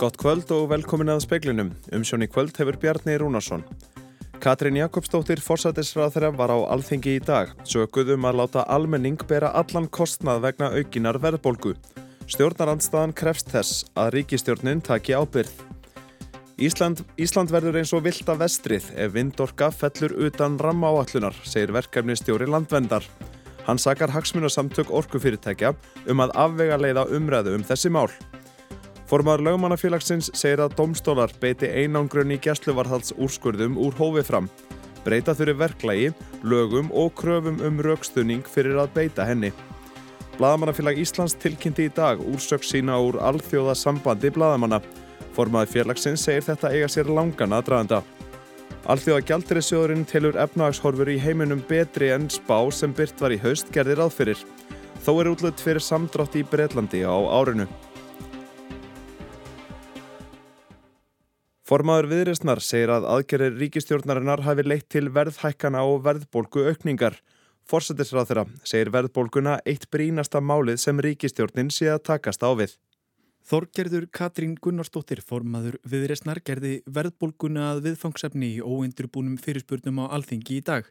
Gott kvöld og velkomin að speiklinum. Umsjón í kvöld hefur Bjarni Rúnarsson. Katrín Jakobsdóttir forsætisrað þeirra var á alþengi í dag. Sökuðum að láta almenning bera allan kostnað vegna aukinar verðbólgu. Stjórnarandstaðan krefst þess að ríkistjórnin taki ábyrð. Ísland, Ísland verður eins og vilda vestrið ef vindorka fellur utan ramma áallunar, segir verkefni stjóri landvendar. Hann sakar hagsmunasamtök orkufyrirtækja um að afvega leiða umræðu um þessi mál. Formaður lögmannafélagsins segir að domstólar beiti einangrun í gæsluvarðhalds úrskurðum úr hófi fram. Breyta þurfi verklagi, lögum og kröfum um raukstunning fyrir að beita henni. Blaðamannafélag Íslands tilkynnti í dag úrsök sína úr alþjóða sambandi blaðamanna. Formaður félagsins segir þetta eiga sér langan aðdraðanda. Alþjóða gjaldirisjóðurinn telur efnagshorfur í heiminum betri en spá sem byrt var í haust gerðir aðfyrir. Þó er útlutt fyrir samdrátt í Breitlandi á árinu. Formaður viðreysnar segir að aðgerðir ríkistjórnarinnar hafi leitt til verðhækkana og verðbólgu aukningar. Forsættisráð þeirra segir verðbólguna eitt brínasta málið sem ríkistjórnin sé að takast á við. Þorgerður Katrín Gunnarsdóttir, formaður viðreysnar, gerði verðbólguna að viðfangsefni í óindurbúnum fyrirspurnum á alþingi í dag.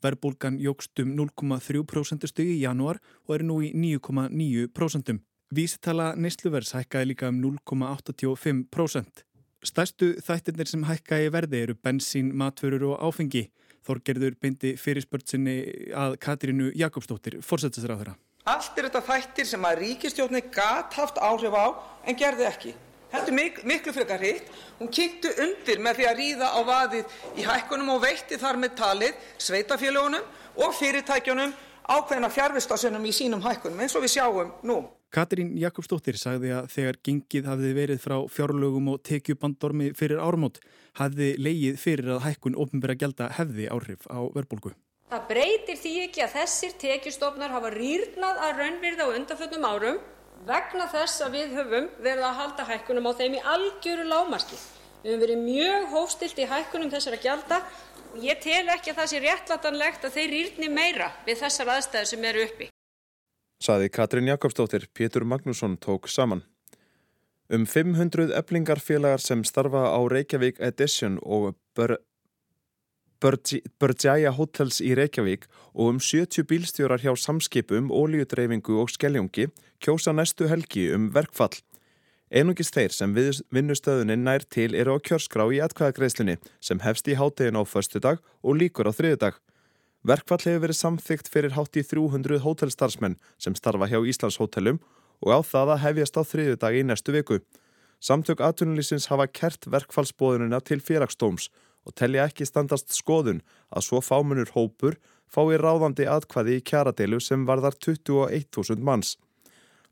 Verðbólgan jógst um 0,3% stug í janúar og er nú í 9,9%. Vísitala neysluverðs hækkaði líka um 0,85%. Stærstu þættirnir sem hækka í verði eru bensín, matförur og áfengi. Þorgerður beindi fyrirspörtsinni að Katrínu Jakobsdóttir, fórsættisra á þeirra. Allt er þetta þættir sem að ríkistjórni gæt haft áhrif á en gerði ekki. Þetta er mik miklu frekar hitt. Hún kynntu undir með því að ríða á vaðið í hækkunum og veitti þar með talið sveitafélagunum og fyrirtækjunum ákveðina fjárvistasunum í sínum hækkunum eins og við sjáum nú. Katrín Jakobsdóttir sagði að þegar gengið hafði verið frá fjárlögum og tekjubandormi fyrir ármót hafði leigið fyrir að hækkun ofnbæra gelda hefði áhrif á verbulgu. Það breytir því ekki að þessir tekjustofnar hafa rýrnað að raunvirða á undanföllnum árum vegna þess að við höfum verið að halda hækkunum á þeim í algjöru lámarki. Við höfum verið mjög hófstilt í hækkunum þessara gjalda og ég tel ekki að það sé réttlatanlegt að þeir rýrni meira við þessar aðstæður sem eru uppi saði Katrín Jakobsdóttir, Pétur Magnússon tók saman. Um 500 eblingarfélagar sem starfa á Reykjavík Edition og Börgjæja Hotels í Reykjavík og um 70 bílstjórar hjá samskipum, óljudreyfingu og skeljóngi kjósa næstu helgi um verkfall. Einungis þeir sem vinnustöðunni nær til eru á kjörskrá í atkvæðagreislunni sem hefst í hátegin á förstu dag og líkur á þriðu dag. Verkfall hefur verið samþygt fyrir hátt í 300 hótelstarfsmenn sem starfa hjá Íslands hótelum og á það að hefjast á þriðu dag í næstu viku. Samtök aðtunulísins hafa kert verkfallsbóðunina til félagsdóms og telja ekki standast skoðun að svo fámunur hópur fái ráðandi atkvæði í kjaradeilu sem varðar 21.000 manns.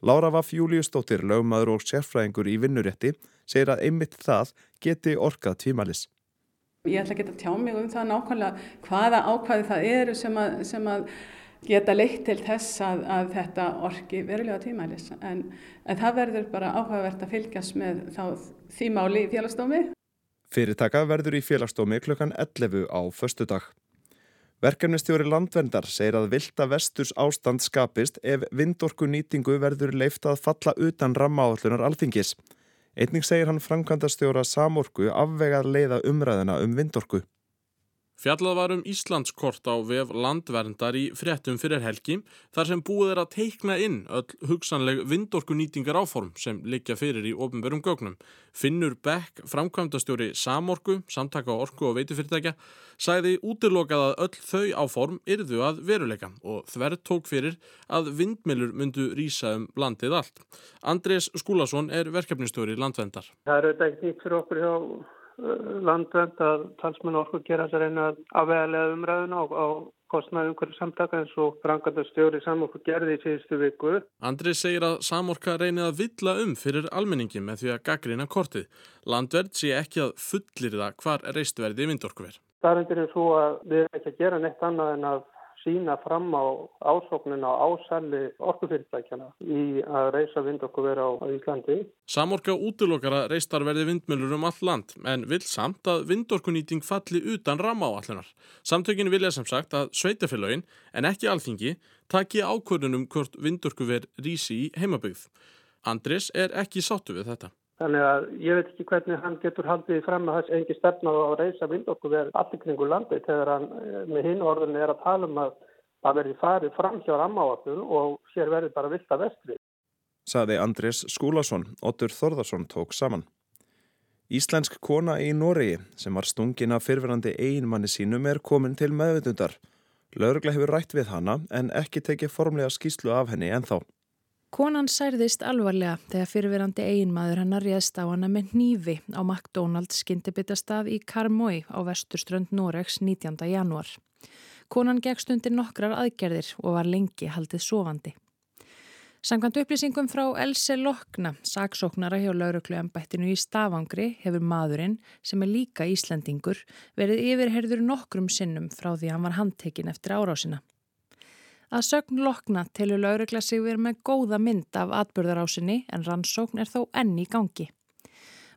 Lára Vaff Júliustóttir, lögmaður og sérfræðingur í vinnurétti, segir að einmitt það geti orkað tvímælis. Ég ætla að tjá mig um það nákvæmlega hvaða ákvæði það eru sem að, sem að geta leitt til þess að, að þetta orki verulega tímælis. En, en það verður bara áhugavert að fylgjast með þá því máli í félagsdómi. Fyrirtaka verður í félagsdómi klukkan 11 á förstu dag. Verkefnistjóri landvendar segir að vilda vesturs ástand skapist ef vindorku nýtingu verður leift að falla utan rammaállunar alþingis. Einning segir hann framkvæmdastjóra samorku afvegað leiða umræðina um vindorku. Fjallað var um Íslandskort á vef landverndar í fréttum fyrir helgi þar sem búið er að teikna inn öll hugsanleg vindorkunýtingar áform sem liggja fyrir í ofnbörum gögnum. Finnur Beck, framkvæmdastjóri Samorku, samtaka orku og veitifyrirtækja, sæði útilokað að öll þau áform yrðu að veruleika og þverð tók fyrir að vindmilur myndu rýsa um landið allt. Andrés Skúlason er verkefnistjóri landvendar. Það er auðvitað ekki nýtt fyrir okkur hjá landvend að talsmenn orku gera þess að reyna að afvegalega umræðuna á, á kostnaði umhverju samtaka eins og franganda stjóri samorku gerði í síðustu viku. Andri segir að samorka reynið að villa um fyrir almenningi með því að gaggrina kortið. Landverð sé ekki að fullir það hvar reistverði vindorku verð. Það er svo að við erum ekki að gera neitt annað en að sína fram á ásóknuna á ásæli orkufyrirtækjana í að reysa vindorkuver á Íslandi. Samorka útlokara reistar verði vindmjölur um all land en vil samt að vindorkunýting falli utan ramma á allunar. Samtökin vilja sem sagt að sveitafélagin en ekki alþingi taki ákvörðunum hvort vindorkuver rísi í heimabögð. Andris er ekki sáttu við þetta. Þannig að ég veit ekki hvernig hann getur haldið fram að þess engi stefna á að reysa vindorku verið allir kringu landi þegar hann eh, með hinn orðinni er að tala um að það verði farið fram hjá rammáallun og sér verði bara vilt að vestri. Saði Andrés Skúlason, Otur Þorðarsson tók saman. Íslensk kona í Noregi sem var stungin af fyrfirandi einmanni sínum er komin til meðvitundar. Laurugla hefur rætt við hana en ekki tekið formlega skýslu af henni en þá. Konan særðist alvarlega þegar fyrirverandi eiginmaður hennar réðst á hana með nýfi á McDonald's skyndibitastað í Karmói á vesturströnd Noregs 19. janúar. Konan gegst undir nokkrar aðgerðir og var lengi haldið sofandi. Samkvæmt upplýsingum frá Else Lokna, saksóknara hjá laurukluembættinu í Stafangri, hefur maðurinn, sem er líka Íslandingur, verið yfirherður nokkrum sinnum frá því hann var handtekinn eftir árásina. Að sögn Lokna telur laurukla sig verið með góða mynd af atbyrðarásinni en rannsókn er þó enni í gangi.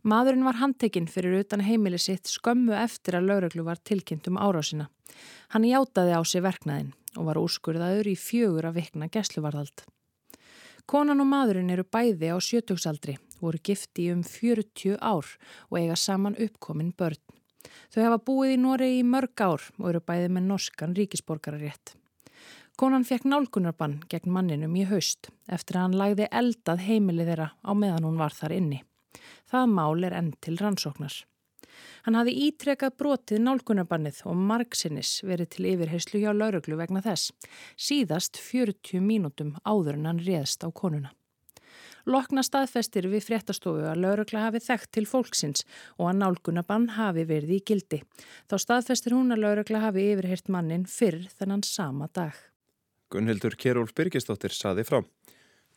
Maðurinn var handtekinn fyrir utan heimili sitt skömmu eftir að lauruklu var tilkynnt um árásina. Hann játaði á sig verknaðinn og var úrskurðaður í fjögur að vikna gæsluvarðald. Konan og maðurinn eru bæði á sjötugsaldri, voru gifti um 40 ár og eiga saman uppkomin börn. Þau hafa búið í Noregi í mörg ár og eru bæði með norskan ríkisborgararétt. Konan fekk nálgunarbann gegn manninum í haust eftir að hann lagði eldað heimili þeirra á meðan hún var þar inni. Það mál er enn til rannsóknar. Hann hafi ítrekað brotið nálgunarbannið og margsinnis verið til yfirheyslu hjá lauruglu vegna þess, síðast 40 mínútum áður en hann réðst á konuna. Lokna staðfestir við fréttastofu að laurugla hafi þekkt til fólksins og að nálgunabann hafi verið í gildi. Þá staðfestir hún að laurugla hafi yfirheyrt mannin fyrr þennan sama dag. Gunnhildur Kjærúl Byrkistóttir saði frá.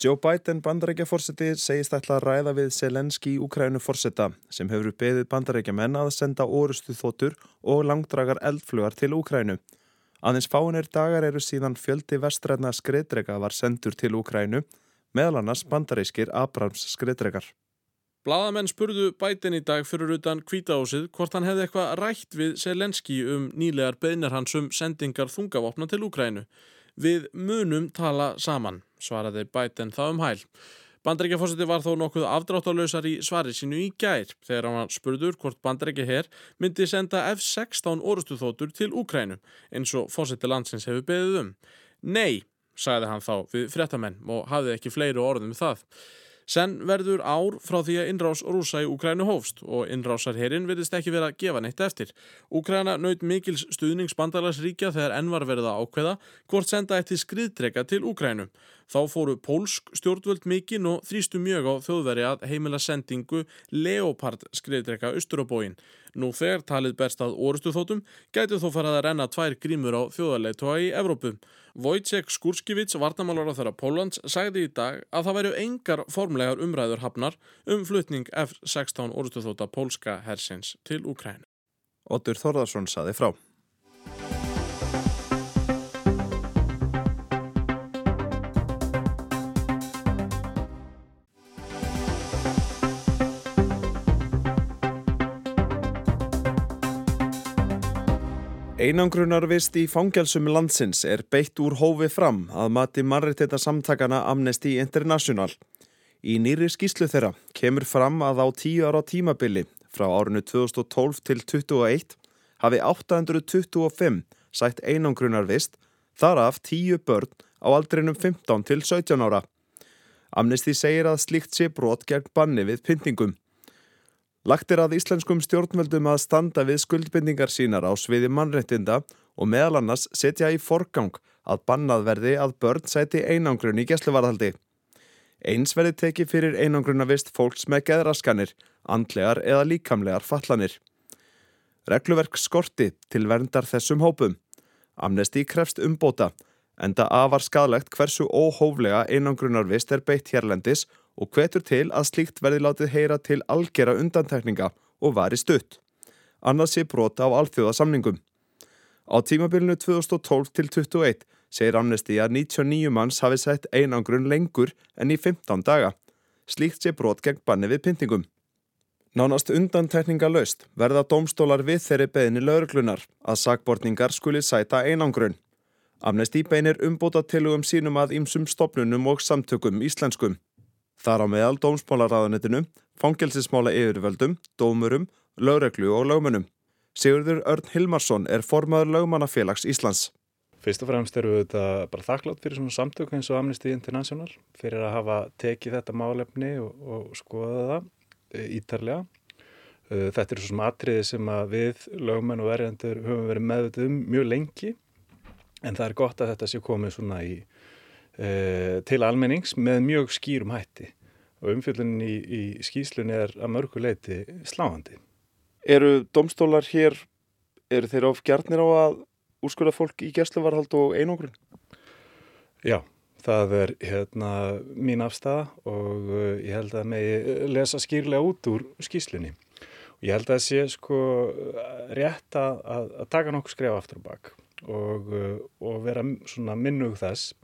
Joe Biden bandarækjaforseti segist ætla að ræða við Selenski í Ukrænu forseta sem hefur beðið bandarækjamenn að senda orustu þóttur og langdragar eldflugar til Ukrænu. Aðeins fáinir dagar eru síðan fjöldi vestræna skreitrega var sendur til Ukrænu, meðal annars bandaræskir Abrams skreitregar. Blaðamenn spurðu Biden í dag fyrir utan kvítahúsið hvort hann hefði eitthvað rætt við Selenski um nýlegar beðnir hans um sendingar þungavopna til Ukrænu. Við munum tala saman, svaraði Biden það um hæl. Bandaríkjafósiti var þó nokkuð afdráttalösar í svari sínu í gær þegar hann spurður hvort bandaríkja herr myndi senda F-16 orustuþótur til Úkrænu eins og fósiti landsins hefur beðið um. Nei, sagði hann þá við fréttamenn og hafði ekki fleiri orðum um það. Senn verður ár frá því að innrás rúsa í Úkrænu hófst og innrásarherrin verðist ekki verið að gefa neitt eftir. Úkræna naut mikils stuðningsbandalagsríkja þegar enn var verið að ákveða hvort senda eftir skriðtreka til Úkrænu. Þá fóru pólsk stjórnvöld mikinn og þrýstu mjög á þjóðveri að heimila sendingu Leopard skriðtreka austurabóin. Nú þegar talið berst að orustu þótum gætu þó farað að renna tvær grímur á þjóðarleitóa í Evrópu. Wojciech Skurskivits, varnamálar á þeirra Pólans, sagði í dag að það væru engar formlegar umræður hafnar um flutning F-16 orustu þóta pólska hersins til Ukræn. Otur Þorðarsson saði frá. Einangrunarvist í fangelsum landsins er beitt úr hófi fram að mati mannreiteta samtakana Amnesty International. Í nýri skýslu þeirra kemur fram að á tíu ára tímabili frá árinu 2012 til 2021 hafi 825 sætt einangrunarvist þar af tíu börn á aldrinum 15 til 17 ára. Amnesty segir að slíkt sé brot gegn banni við pyntingum. Lagt er að íslenskum stjórnvöldum að standa við skuldbindingar sínar á sviði mannrettinda og meðal annars setja í forgang að bannað verði að börn sæti einangrun í gesluvarðaldi. Eins verði teki fyrir einangrunavist fólks með geðraskanir, andlegar eða líkamlegar fallanir. Regluverk skorti til verndar þessum hópum. Amnesti krefst umbóta, enda afar skadlegt hversu óhóflega einangrunarvist er beitt hérlendis og hvetur til að slíkt verði látið heyra til algjera undantekninga og vari stutt. Annað sé brota á alþjóðasamningum. Á tímabilinu 2012 til 2021 segir Amnesty að 99 manns hafi sett einangrun lengur enn í 15 daga. Slíkt sé brot gegn banni við pyntingum. Nánast undantekninga laust verða domstólar við þeirri beðni lauruglunar að sagbortningar skuli sæta einangrun. Amnesty beinir umbóta tilugum sínum að ýmsum stopnunum og samtökum íslenskum. Þar á meðal dómsmálaráðanetinu, fangelsismála yfirvöldum, dómurum, lögreglu og lögmunum. Sigurður Örn Hilmarsson er formaður lögmannafélags Íslands. Fyrst og fremst eru þetta bara þakklátt fyrir svona samtök eins og Amnesty International fyrir að hafa tekið þetta málefni og, og skoða það e, ítarlega. E, þetta er svona atriði sem við lögmenn og verjandur höfum verið meðvitið um mjög lengi en það er gott að þetta sé komið svona í, til almennings með mjög skýrum hætti og umfjöldunni í, í skýslunni er að mörguleiti sláandi. Eru domstólar hér, eru þeir of gjarnir á að úrskurða fólk í gæsluvarhald og einogrun? Já, það er hérna mín afstæða og uh, ég held að megi lesa skýrlega út úr skýslunni. Og ég held að það sé sko rétt að, að, taka nokkuð skref aftur og bak og, uh, og vera minnug þess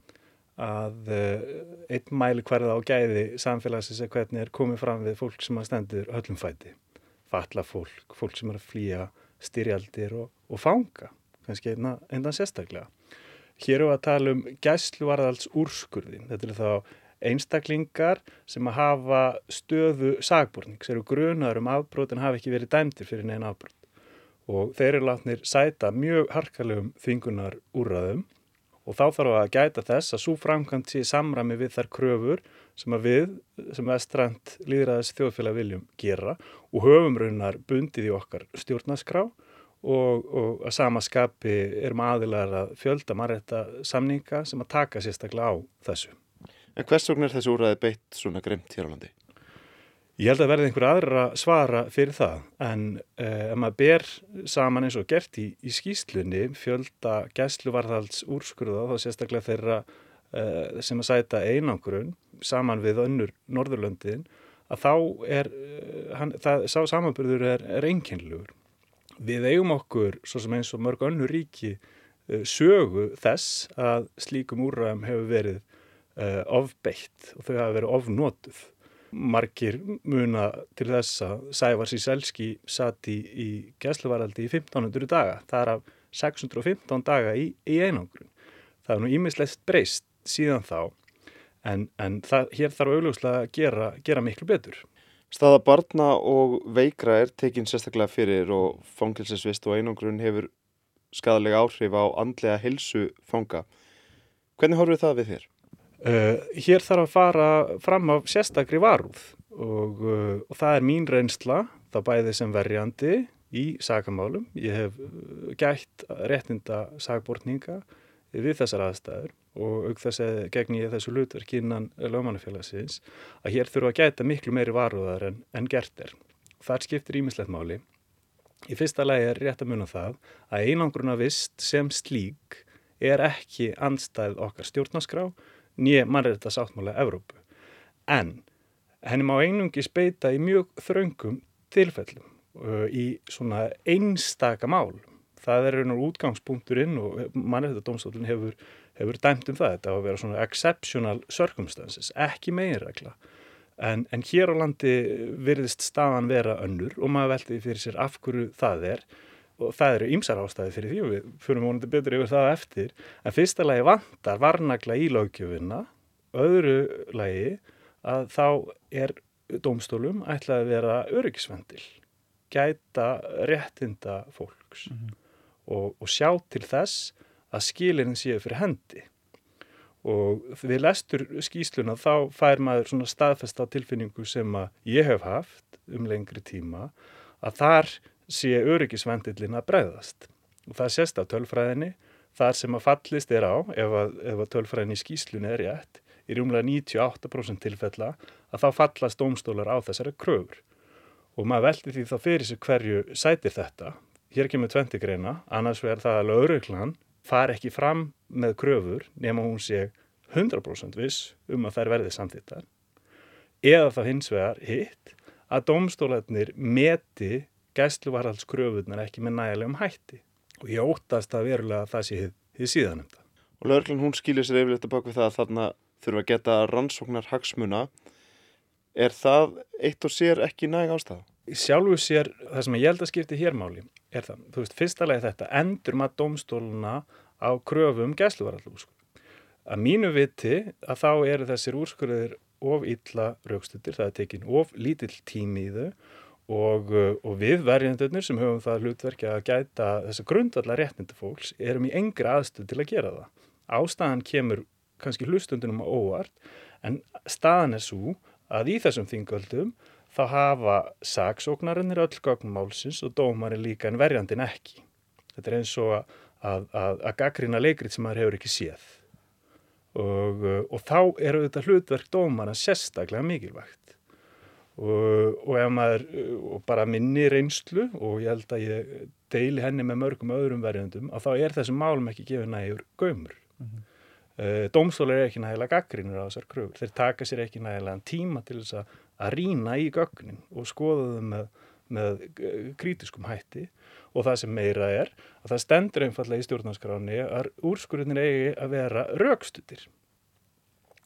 að uh, einn mæli hverða á gæði samfélagsins er hvernig er komið fram við fólk sem að stendur höllum fæti. Fatla fólk, fólk sem er að flýja styrjaldir og, og fanga, kannski einna, einna sérstaklega. Hér eru að tala um gæsluvarðals úrskurðin, þetta er þá einstaklingar sem að hafa stöðu sagbúrning, sem eru grunar um afbrót en hafa ekki verið dæmtir fyrir neina afbrót og þeir eru látnir sæta mjög harkalegum þvingunar úrraðum og þá þarf að gæta þess að svo framkvæmt sé samrami við þær kröfur sem að við, sem vestrænt líðræðis þjóðfélag viljum gera og höfum raunar bundið í okkar stjórnaskrá og, og að sama skapi erum aðilar að fjölda marrætta samninga sem að taka sérstaklega á þessu. En hvers vegna er þessu úræði beitt svona gremt hér á landi? Ég held að verði einhver aðra svara fyrir það en eh, ef maður ber saman eins og gert í, í skýslunni fjölda gæsluvarðalds úrskurða þá sérstaklega þeirra eh, sem að sæta einangrun saman við önnur Norðurlöndin að þá er, eh, hann, það, sá samanbyrður er, er einkennlugur. Við eigum okkur, svo sem eins og mörg önnur ríki, sögu þess að slíkum úrræðum hefur verið uh, ofbeitt og þau hafa verið ofnótuð margir muna til þess að Sævar Síselski satt í, gæsluvaraldi í 1500 daga. Það er af 615 daga í, í einangrun. Það er nú ímislegt breyst síðan þá en, en það, hér þarf augljóslega að gera, gera miklu betur. Staða barna og veikra er tekinn sérstaklega fyrir og fangilsesvist og einangrun hefur skadalega áhrif á andlega helsu fanga. Hvernig horfið það við þér? Uh, hér þarf að fara fram á sérstakri varúð og, uh, og það er mín reynsla, það bæði sem verjandi í sagamálum. Ég hef eh, gætt réttinda sagbortninga við þessar aðstæður og auk þess að gegn ég þessu hlutverk innan lögmannafélagsins að hér þurfa að gæta miklu meiri varúðar en, en gert er. Það skiptir ímislegt máli. Í fyrsta lagi er rétt að muna það að einangruna vist sem slík er ekki anstæð okkar stjórnaskrá nýja mannreita sáttmála Evrópu. En henni má einungi speita í mjög þraungum tilfellum uh, í svona einstaka mál. Það er einhvern útgangspunkturinn og mannreita domstoflun hefur, hefur dæmt um það. Þetta á að vera svona exceptional circumstances, ekki meginregla. En, en hér á landi virðist staðan vera önnur og maður veldi fyrir sér af hverju það er og það eru ymsar ástæði fyrir því og við fyrir mónandi betur yfir það eftir. En fyrsta lagi vantar varnagla í lögjöfuna öðru lagi að þá er domstólum ætlaði að vera öryggisvendil gæta réttinda fólks mm -hmm. og, og sjá til þess að skilirinn séu fyrir hendi. Og við lestur skýsluna þá fær maður svona staðfesta tilfinningu sem að ég hef haft um lengri tíma að þar sé öryggisvendilin að bregðast. Og það sést á tölfræðinni, þar sem að fallist er á, ef að, ef að tölfræðinni í skýslunni er rétt, í rúmlega 98% tilfella að þá fallast domstólar á þessari kröfur. Og maður veldi því þá fyrir sig hverju sætir þetta. Hér kemur 20 greina, annars verður það að lauruglan far ekki fram með kröfur nema hún sé 100% viss um að þær verði samþittar. Eða þá hins vegar hitt að domstólarnir meti gæsluvarhaldskröfunar ekki með nægilegum hætti og ég óttast að verulega að það sé þið síðan um það. Og lögurlun hún skýlir sér yfirleitt að baka við það að þarna þurfa að geta rannsóknar hagsmuna. Er það eitt og sér ekki næg ástæða? Sjálfu sér, það sem ég held að skipti hérmáli er það, þú veist, fyrsta lagi þetta endur maður domstóluna á kröfum gæsluvarhaldskröfu. Að mínu viti að þá eru þessir úrskurðir of illa raukstutir, það er tekin of lítill tími í þau og, uh, og við verjendurnir sem höfum það hlutverki að gæta þessa grundvallar réttindu fólks erum í engra aðstöð til að gera það. Ástæðan kemur kannski hlustundunum á óvart en staðan er svo að í þessum þingöldum þá hafa saksóknarinnir öll gögnum málsins og dómarinn líka en verjandin ekki. Þetta er eins og að, að, að, að gaggrina leikrit sem maður hefur ekki séð og, uh, og þá eru þetta hlutverk dómarinn sérstaklega mikilvægt og, og ef maður og bara minni reynslu og ég held að ég deili henni með mörgum öðrum verjandum að þá er þessum málum ekki gefið nægur gömur mm -hmm. uh, dómstólar er ekki nægilega gaggrínur á þessar kröfur. Þeir taka sér ekki nægilega tíma til þess að, að rína í gögnin og skoða þau með, með kritiskum hætti. Og það sem meira er að það stendur einfallega í stjórnarskráni að úrskurðin eigi að vera raukstutir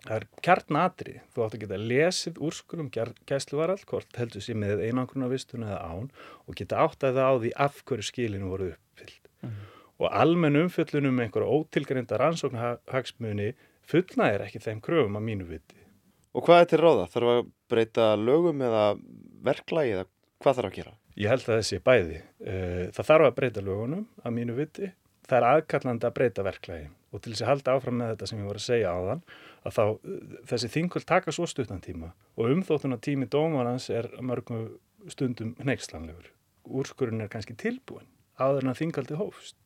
Það er kjarnatri, þú átt að geta lesið úrskurum gæsluvarall, hvort heldur sér með einangrunarvistun eða án og geta átt að það á því af hverju skilinu voru uppfyllt. Mm -hmm. Og almenn umfyllunum einhverja ótilgreinda rannsóknarhagsmunni fullnaðir ekki þeim kröfum að mínu viti. Og hvað er til ráða? Þarf að breyta lögum eða verklagi eða hvað þarf að gera? Ég held að þessi bæði. Eh, það þarf að breyta lögunum að mínu viti. Það er aðkallandi að breyta verklagi og til þess að halda áfram með þetta sem ég voru að segja á þann að þá þessi þingul taka svo stuttan tíma og umþóttuna tími dómarans er mörgum stundum neikslanlegur. Úrskurinn er kannski tilbúin áður en að þingaldi hófst.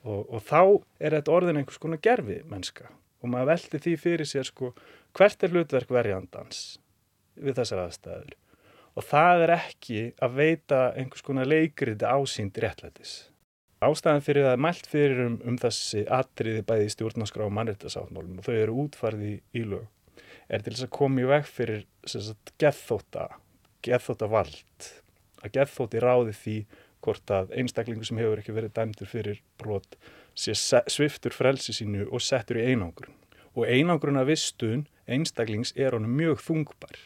Og, og þá er þetta orðin einhvers konar gerfi mennska og maður veldi því fyrir sér sko hvert er hlutverk verjandans við þessar aðstæður? Og það er ekki að veita einhvers konar leikriti ásýnd réttlætis Ástæðan fyrir er mælt fyrir um, um þessi atriði bæði stjórnarskrá og mannrættasáttmálum og þau eru útfarði í lög er til þess að koma í veg fyrir gethóta, gethóta vald, að gethóti ráði því hvort að einstaklingu sem hefur ekki verið dæmtur fyrir brot sé sviftur frelsi sínu og settur í einangrun og einangrun að vistun einstaklings er honum mjög þungbar.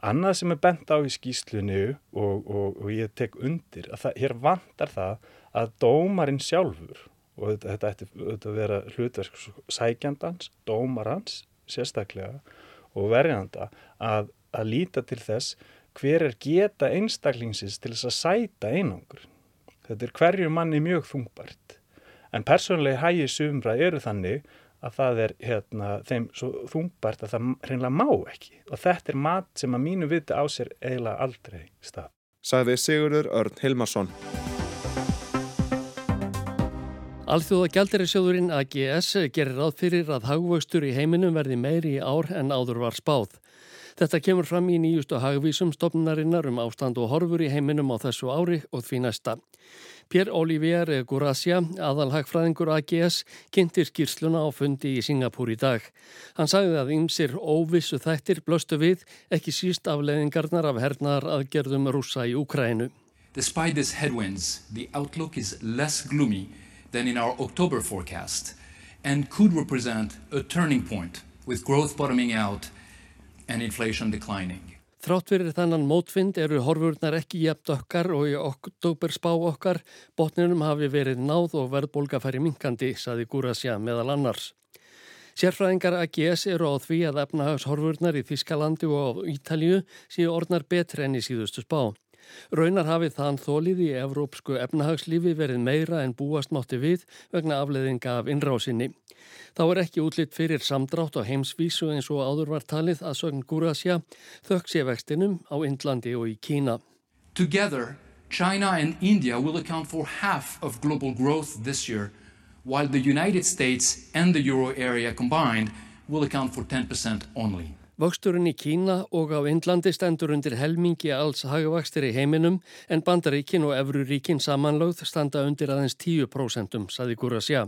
Annað sem er bent á í skýslunu og, og, og ég tek undir að það, hér vantar það að dómarinn sjálfur og þetta ætti að vera hlutverk sækjandans, dómarans sérstaklega og verjanda að, að líta til þess hver er geta einstaklingsins til þess að sæta einangur. Þetta er hverju manni mjög þungbart. En persónlega hægi sumra eru þannig að það er hérna, þeim svo þungbart að það reynilega má ekki. Og þetta er mat sem að mínu viti á sér eiginlega aldrei stað. Sæði Sigurður Örn Hilmarsson. Alþjóða gældirisjóðurinn AGS gerir ráð fyrir að hagvöxtur í heiminum verði meiri í ár en áður var spáð. Þetta kemur fram í nýjustu hagvísum stopnarinnar um ástand og horfur í heiminum á þessu ári og því næsta. Pierre-Olivier Guracia, aðalhagfræðingur AGS, kynntir skýrsluna á fundi í Singapúr í dag. Hann sagði að ymsir óvissu þættir blöstu við, ekki síst afleðingarnar af hernaðar aðgerðum rúsa í Úkrænu. Despite these headwinds, the outlook is less gloomy than in our October forecast and could represent a turning point with growth bottoming out and inflation declining. Þrátt fyrir þannan mótfind eru horfurnar ekki jæft okkar og í oktober spá okkar botninum hafi verið náð og verðbólgafæri minkandi, saði Gúrasja meðal annars. Sérfræðingar AGS eru á því að efnahagshorfurnar í Þískalandi og á Ítalju séu orðnar betri enn í síðustu spá. Raunar hafið þann þólið í evrópsku efnahagslífi verið meira en búast mátti við vegna afleðinga af innrásinni. Þá er ekki útlitt fyrir samdrátt á heimsvísu eins og áður var talið að sögn Gúrasja þökk sé vextinum á Indlandi og í Kína. Together, China and India will account for half of global growth this year, while the United States and the euro area combined will account for 10% only. Vöxturinn í Kína og á Indlandi stendur undir helmingi alls hagvakstir í heiminum en bandaríkin og Evruríkin samanlögð standa undir aðeins 10%, saði Gurasjá.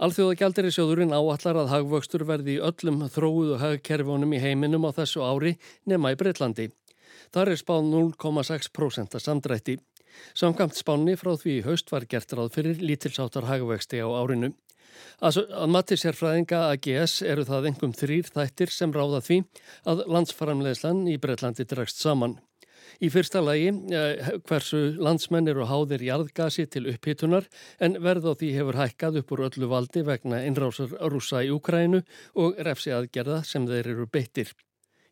Alþjóðagjaldari sjóðurinn áallar að hagvöxtur verði í öllum þróuðu hagkerfunum í heiminum á þessu ári nema í Breitlandi. Þar er spáð 0,6% samdrætti. Samkamt spánni frá því haust var gert ráð fyrir lítilsáttar hagvexti á árinu. Að, mati sérfræðinga AGS eru það engum þrýr þættir sem ráða því að landsfaramleðslan í Breitlandi dregst saman. Í fyrsta lagi eh, hversu landsmenn eru háðir jarðgasi til upphitunar en verð á því hefur hækkað upp úr öllu valdi vegna innrásar rúsa í Ukrænu og refsi aðgerða sem þeir eru beittir.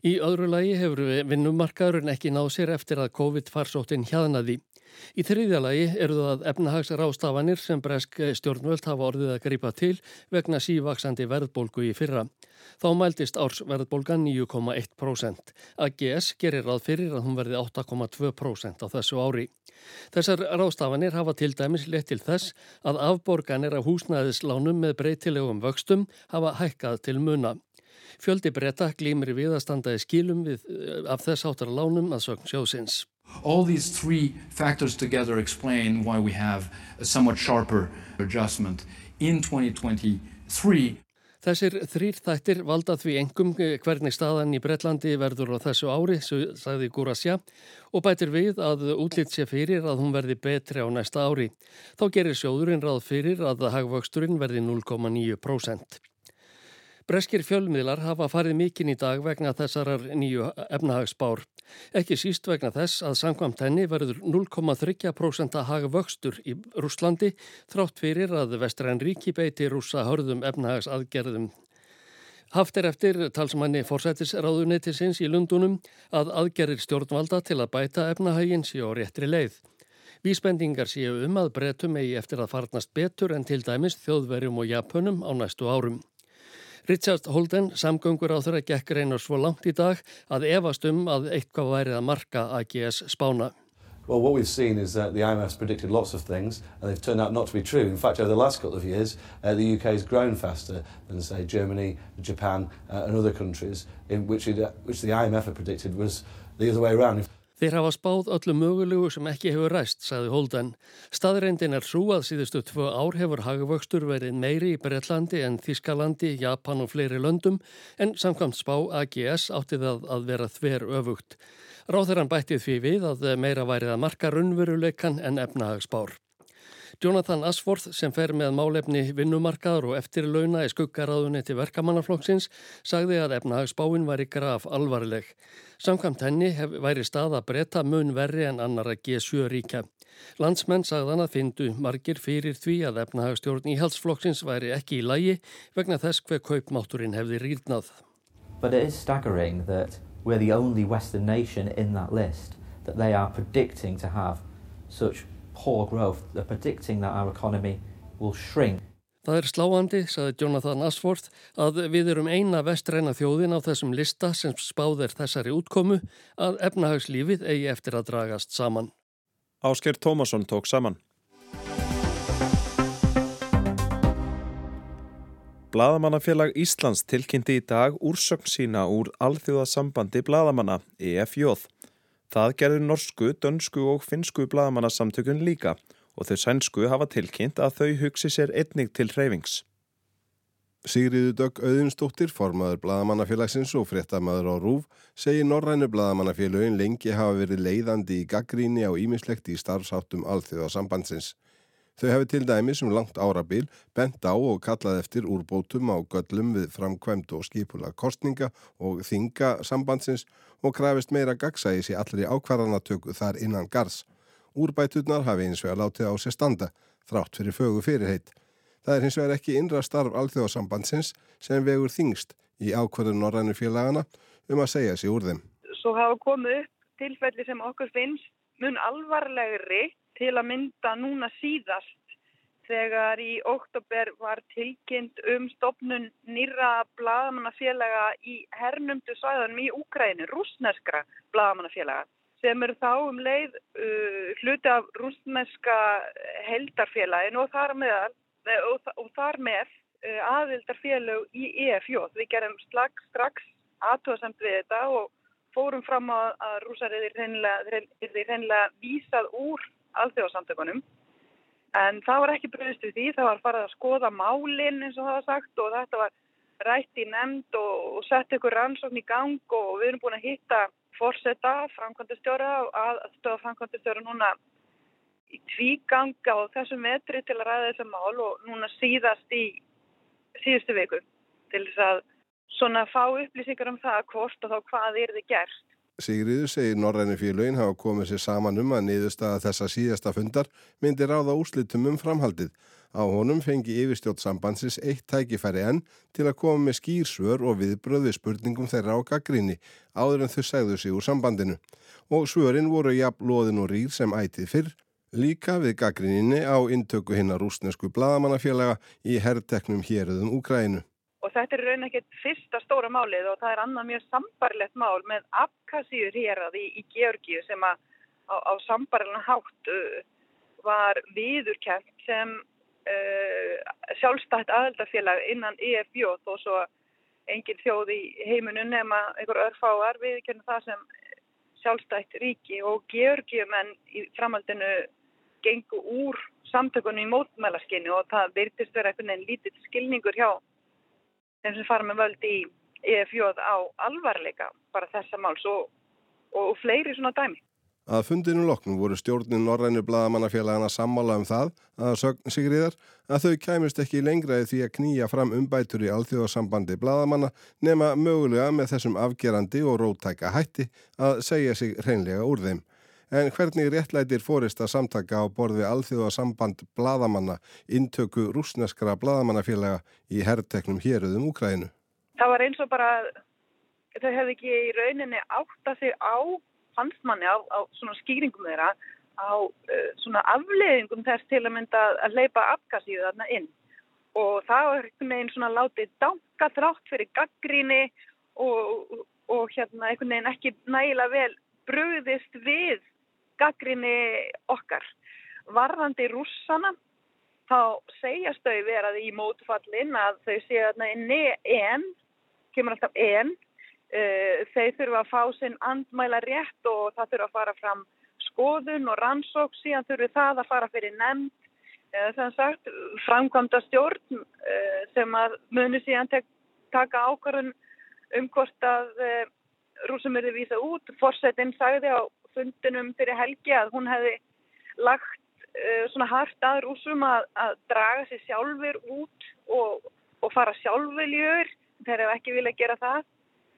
Í öðru lagi hefur vinnumarkaðurinn ekki náð sér eftir að COVID-farsóttin hjaðnaði. Í þriðja lagi eru það efnahagsrástafanir sem bresk stjórnvöld hafa orðið að gripa til vegna sívaksandi verðbólgu í fyrra. Þá mæltist ársverðbólgan 9,1%. AGS gerir ráð fyrir að hún verði 8,2% á þessu ári. Þessar rástafanir hafa til dæmis lett til þess að afborganir af húsnæðislánum með breytilegum vöxtum hafa hækkað til muna. Fjöldi breyta glýmir við að standa í skilum við, eh, af þess áttar lánum að sögn sjóðsins. All these three factors together explain why we have a somewhat sharper adjustment in 2023. Þessir þrýr þættir valda því engum eh, hvernig staðan í Breitlandi verður á þessu ári, sagði Gúrasja, og bætir við að útlýtt sé fyrir að hún verði betri á næsta ári. Þá gerir sjóðurinn ráð fyrir að hagvöxturinn verði 0,9%. Breskir fjölmiðlar hafa farið mikinn í dag vegna þessarar nýju efnahagsbár. Ekki síst vegna þess að samkvæmt henni verður 0,3% að haga vöxtur í Rúslandi þrátt fyrir að vestræn ríki beiti rúsa hörðum efnahagsaðgerðum. Haft er eftir talsmanni fórsættisráðuneytisins í Lundunum að aðgerðir stjórnvalda til að bæta efnahagin séu á réttri leið. Vísbendingar séu um að breytum eigi eftir að farnast betur en til dæmis þjóðverjum og japunum á næstu árum. Richard Holden, samgöngur á þeirra gekk reynar svo langt í dag að efast um að eitthvað værið að marka AGS spána. Well, what we've seen is that the IMF's predicted lots of things and they've turned out not to be true. In fact, over the last couple of years, uh, the UK has grown faster than, say, Germany, Japan uh, and other countries, in which, it, uh, which the IMF had predicted was the other way around. Þeir hafa spáð öllu mögulegu sem ekki hefur ræst, sagði Holden. Staðreindin er svo að síðustu tvö ár hefur hagvöxtur verið meiri í Breitlandi en Þískalandi, Japan og fleiri löndum en samkvæmt spá AGS átti það að vera þver öfugt. Ráþurann bættið því við að meira værið að marka raunveruleikan en efnahagsbár. Jonathan Asforth sem fer með málefni vinnumarkaður og eftirlauna í skuggaráðunni til verkamannaflokksins sagði að efnahagsbáin var í graf alvarleg. Samkvæmt henni hef, væri stað að breyta mun verri en annar að G7 ríkja. Landsmenn sagðan að findu margir fyrir því að efnahagstjórn í halsflokksins væri ekki í lægi vegna þess hver kaupmátturinn hefði rýrnað. But it is staggering that we're the only western nation in that list that they are predicting to have such poor growth. They're predicting that our economy will shrink. Það er sláandi, saði Jonathan Asforth, að við erum eina vestræna þjóðin á þessum lista sem spáðir þessari útkomu að efnahagslífið eigi eftir að dragast saman. Ásker Tómasson tók saman. Blaðamannafélag Íslands tilkynnti í dag úrsögn sína úr Alþjóðasambandi Blaðamanna, EFJ. Það gerður norsku, dönsku og finsku blaðamannassamtökun líka og þau sænsku hafa tilkynnt að þau hugsi sér einnig til hreyfings. Sigriðu Dögg Auðunstóttir, formaður Blaðamannafélagsins og fréttamaður á Rúf, segir Norrænu Blaðamannafélagin lengi hafa verið leiðandi í gaggríni á ímislegt í starfsáttum alþjóðasambandsins. Þau hefur til dæmis um langt árabil bent á og kallað eftir úrbótum á göllum við framkvæmt og skipula kostninga og þinga sambandsins og krafist meira gagsægis í allri ákvarðanatöku þar innan gars. Úrbæturnar hafi eins vegar látið á sér standa, þrátt fyrir fögu fyrirheit. Það er hins vegar ekki innra starf alþjóðasambandsins sem vegur þingst í ákvarðun norrænu félagana um að segja sér úr þeim. Svo hafa komið upp tilfelli sem okkur finnst mun alvarlegri til að mynda núna síðast þegar í oktober var tilkynnt um stopnun nýra blagamannafélaga í hernumdu svæðanum í Úkrænu, rúsneskra blagamannafélaga sem eru þá um leið uh, hluti af rúsneska heldarfélagin og þar með, og, og þar með uh, aðildarfélag í EFJ. Við gerum strax, strax aðtóðsamt við þetta og fórum fram að rúsar er reynilega vísað úr alþjóðsamtökunum en það var ekki bröðist við því, það var farið að skoða málinn eins og það var sagt og þetta var rætt í nefnd og, og sett ykkur rannsókn í gang og við erum búin að hitta fórseta, framkvæmdastjóra og aðstöða framkvæmdastjóra núna í tvíganga og þessum metri til að ræða þessum mál og núna síðast í síðustu viku til þess að svona fá upplýsingar um það hvort og þá hvað er þið gert Sigriður segir Norræni félögin hafa komið sér saman um að niðurstaða þessa síðasta fundar myndi ráða úslitum um framhaldið. Á honum fengi yfirstjótt sambandsins eitt tækifæri enn til að koma með skýrsvör og viðbröð við spurningum þeirra á gaggrinni áður en þau segðu sig úr sambandinu. Og svörin voru jafn loðin og rýr sem ætið fyrr, líka við gaggrinninni á intöku hinnar rúsnesku bladamannafélaga í herrteknum héröðum Úkrænu. Og þetta er raun ekkert fyrsta stóra málið og það er annað mjög sambarlegt mál með Abkhazíur hér í, í Georgíu sem að á, á sambarlega hátt uh, var viðurkent sem uh, sjálfstætt aðeldarfélag innan EFJ þó svo engin þjóð í heiminum nema einhver örfáar viðkjörnum það sem sjálfstætt ríki. Og georgiumenn í framhaldinu gengu úr samtökunni í mótmælaskinni og það virtist vera einhvern veginn lítill skilningur hjá þeim sem fara með völd í EFJ á alvarleika bara þessa máls og, og fleiri svona dæmi. Að fundinu loknum voru stjórnin Norrænu bladamannafélagana sammála um það að sögn Sigriðar að þau kæmist ekki lengraði því að knýja fram umbætur í alþjóðsambandi bladamanna nema mögulega með þessum afgerandi og rótæka hætti að segja sig hreinlega úr þeim. En hvernig réttlætir fórist að samtaka á borði alþjóðsamband bladamanna intöku rúsneskra bladamannafélaga í herrteknum héruðum Úkrænu? Það var eins og bara þau hefði ekki í rauninni átta sig á fannst manni á, á svona skýringum þeirra á uh, svona afleiðingum þess til að mynda að leipa afgasíu þarna inn og það var einhvern veginn svona látið dánka þrátt fyrir gaggríni og, og hérna einhvern veginn ekki nægilega vel bröðist við gaggríni okkar. Varðandi rússana þá segjast þau verað í mótfallin að þau séu þarna inni en, kemur alltaf en Eh, þeir þurfa að fá sinn andmæla rétt og það þurfa að fara fram skoðun og rannsók síðan þurfi það að fara fyrir nefnd þannig eh, sagt framkvæmda stjórn eh, sem að muni síðan tek, taka ákvarðun um hvort að rúsum eru vísa út fórsetin sagði á fundinum fyrir helgi að hún hefði lagt svona hart að rúsum að, að draga sér sjálfur út og, og fara sjálfveljur þeir hefur ekki viljað gera það.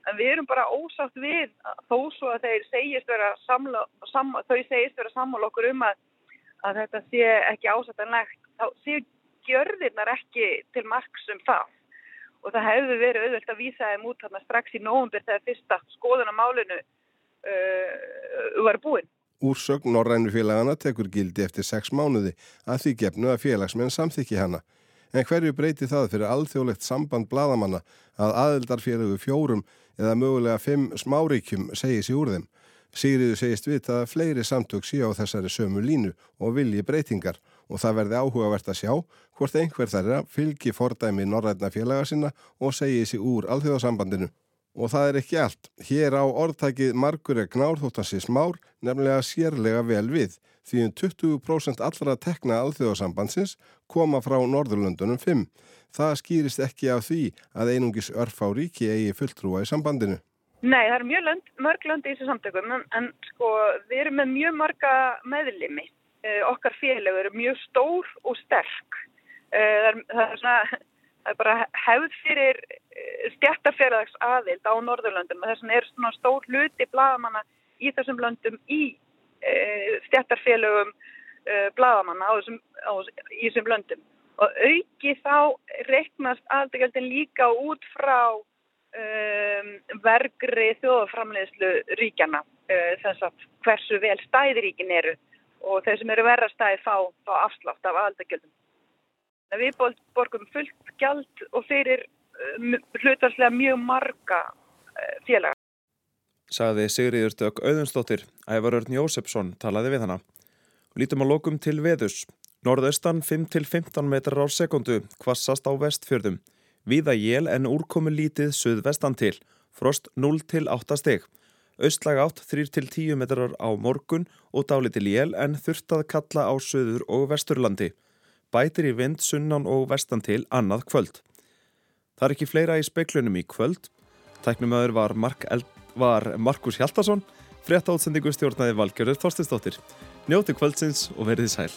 En við erum bara ósátt við þó svo að þeir segist vera samla, sam, þau segist vera sammála okkur um að, að þetta sé ekki ásættanlegt þá séu gjörðirnar ekki til margs um það. Og það hefði verið auðvöld að vísa þeim út þarna strax í nógumbir þegar fyrsta skoðan á málinu uh, var búinn. Úrsögn Norrænu félagana tekur gildi eftir sex mánuði að því gefnu að félagsmenn samþykki hana en hverju breyti það fyrir alþjóðlegt samband bladamanna að aðeldarfélögu fjórum eða mögulega fimm smáríkjum segi sér úr þeim. Sigriðu segist vita að fleiri samtök síá þessari sömu línu og vilji breytingar og það verði áhugavert að sjá hvort einhver þarra fylgi fordæmi norrætna félaga sinna og segi sér úr alþjóðasambandinu. Og það er ekki allt. Hér á orðtækið margur er gnárþóttansi smár nefnilega sérlega vel við því um 20% allra tekna alþjóðasambandsins koma frá Norðurlöndunum 5. Það skýrist ekki af því að einungis örf á ríki eigi fulltrúa í sambandinu. Nei, það er mjög lönd, mörg lönd í þessu samtökum en, en sko við erum með mjög marga meðlimi. Eh, okkar félag eru mjög stór og sterk. Eh, það, er, það, er svona, það er bara hefð fyrir eh, stjættarfélags aðild á Norðurlöndum og þess vegna er svona stór hluti blagamanna í þessum löndum í Eh, stjættarfélögum eh, bladamanna á þessum, á, í þessum löndum og auki þá reknast aðdegjöldin líka út frá um, vergri þjóðaframleðslu ríkjana þess að hversu vel stæðiríkin eru og þeir sem eru verra stæði fá, fá afslátt af aðdegjöldum. Við borgum fullt gjald og fyrir uh, hlutarslega mjög marga uh, félaga sagði Sigriður Dögg Auðunstóttir. Ævarörn Jósefsson talaði við hana. Lítum að lokum til veðus. Norðaustan 5-15 metrar á sekundu, kvassast á vestfjörðum. Víða jél en úrkomi lítið suðvestan til. Frost 0-8 steg. Austlag átt 3-10 metrar á morgun og dálítil jél en þurft að kalla á söður og vesturlandi. Bætir í vind sunnan og vestan til annað kvöld. Það er ekki fleira í speiklunum í kvöld. Tæknumöður var Mark var Markus Hjaltarsson, frétta átsendingu stjórnaði Valgjörður Þorstinsdóttir. Njóti kvöldsins og verðið sæl.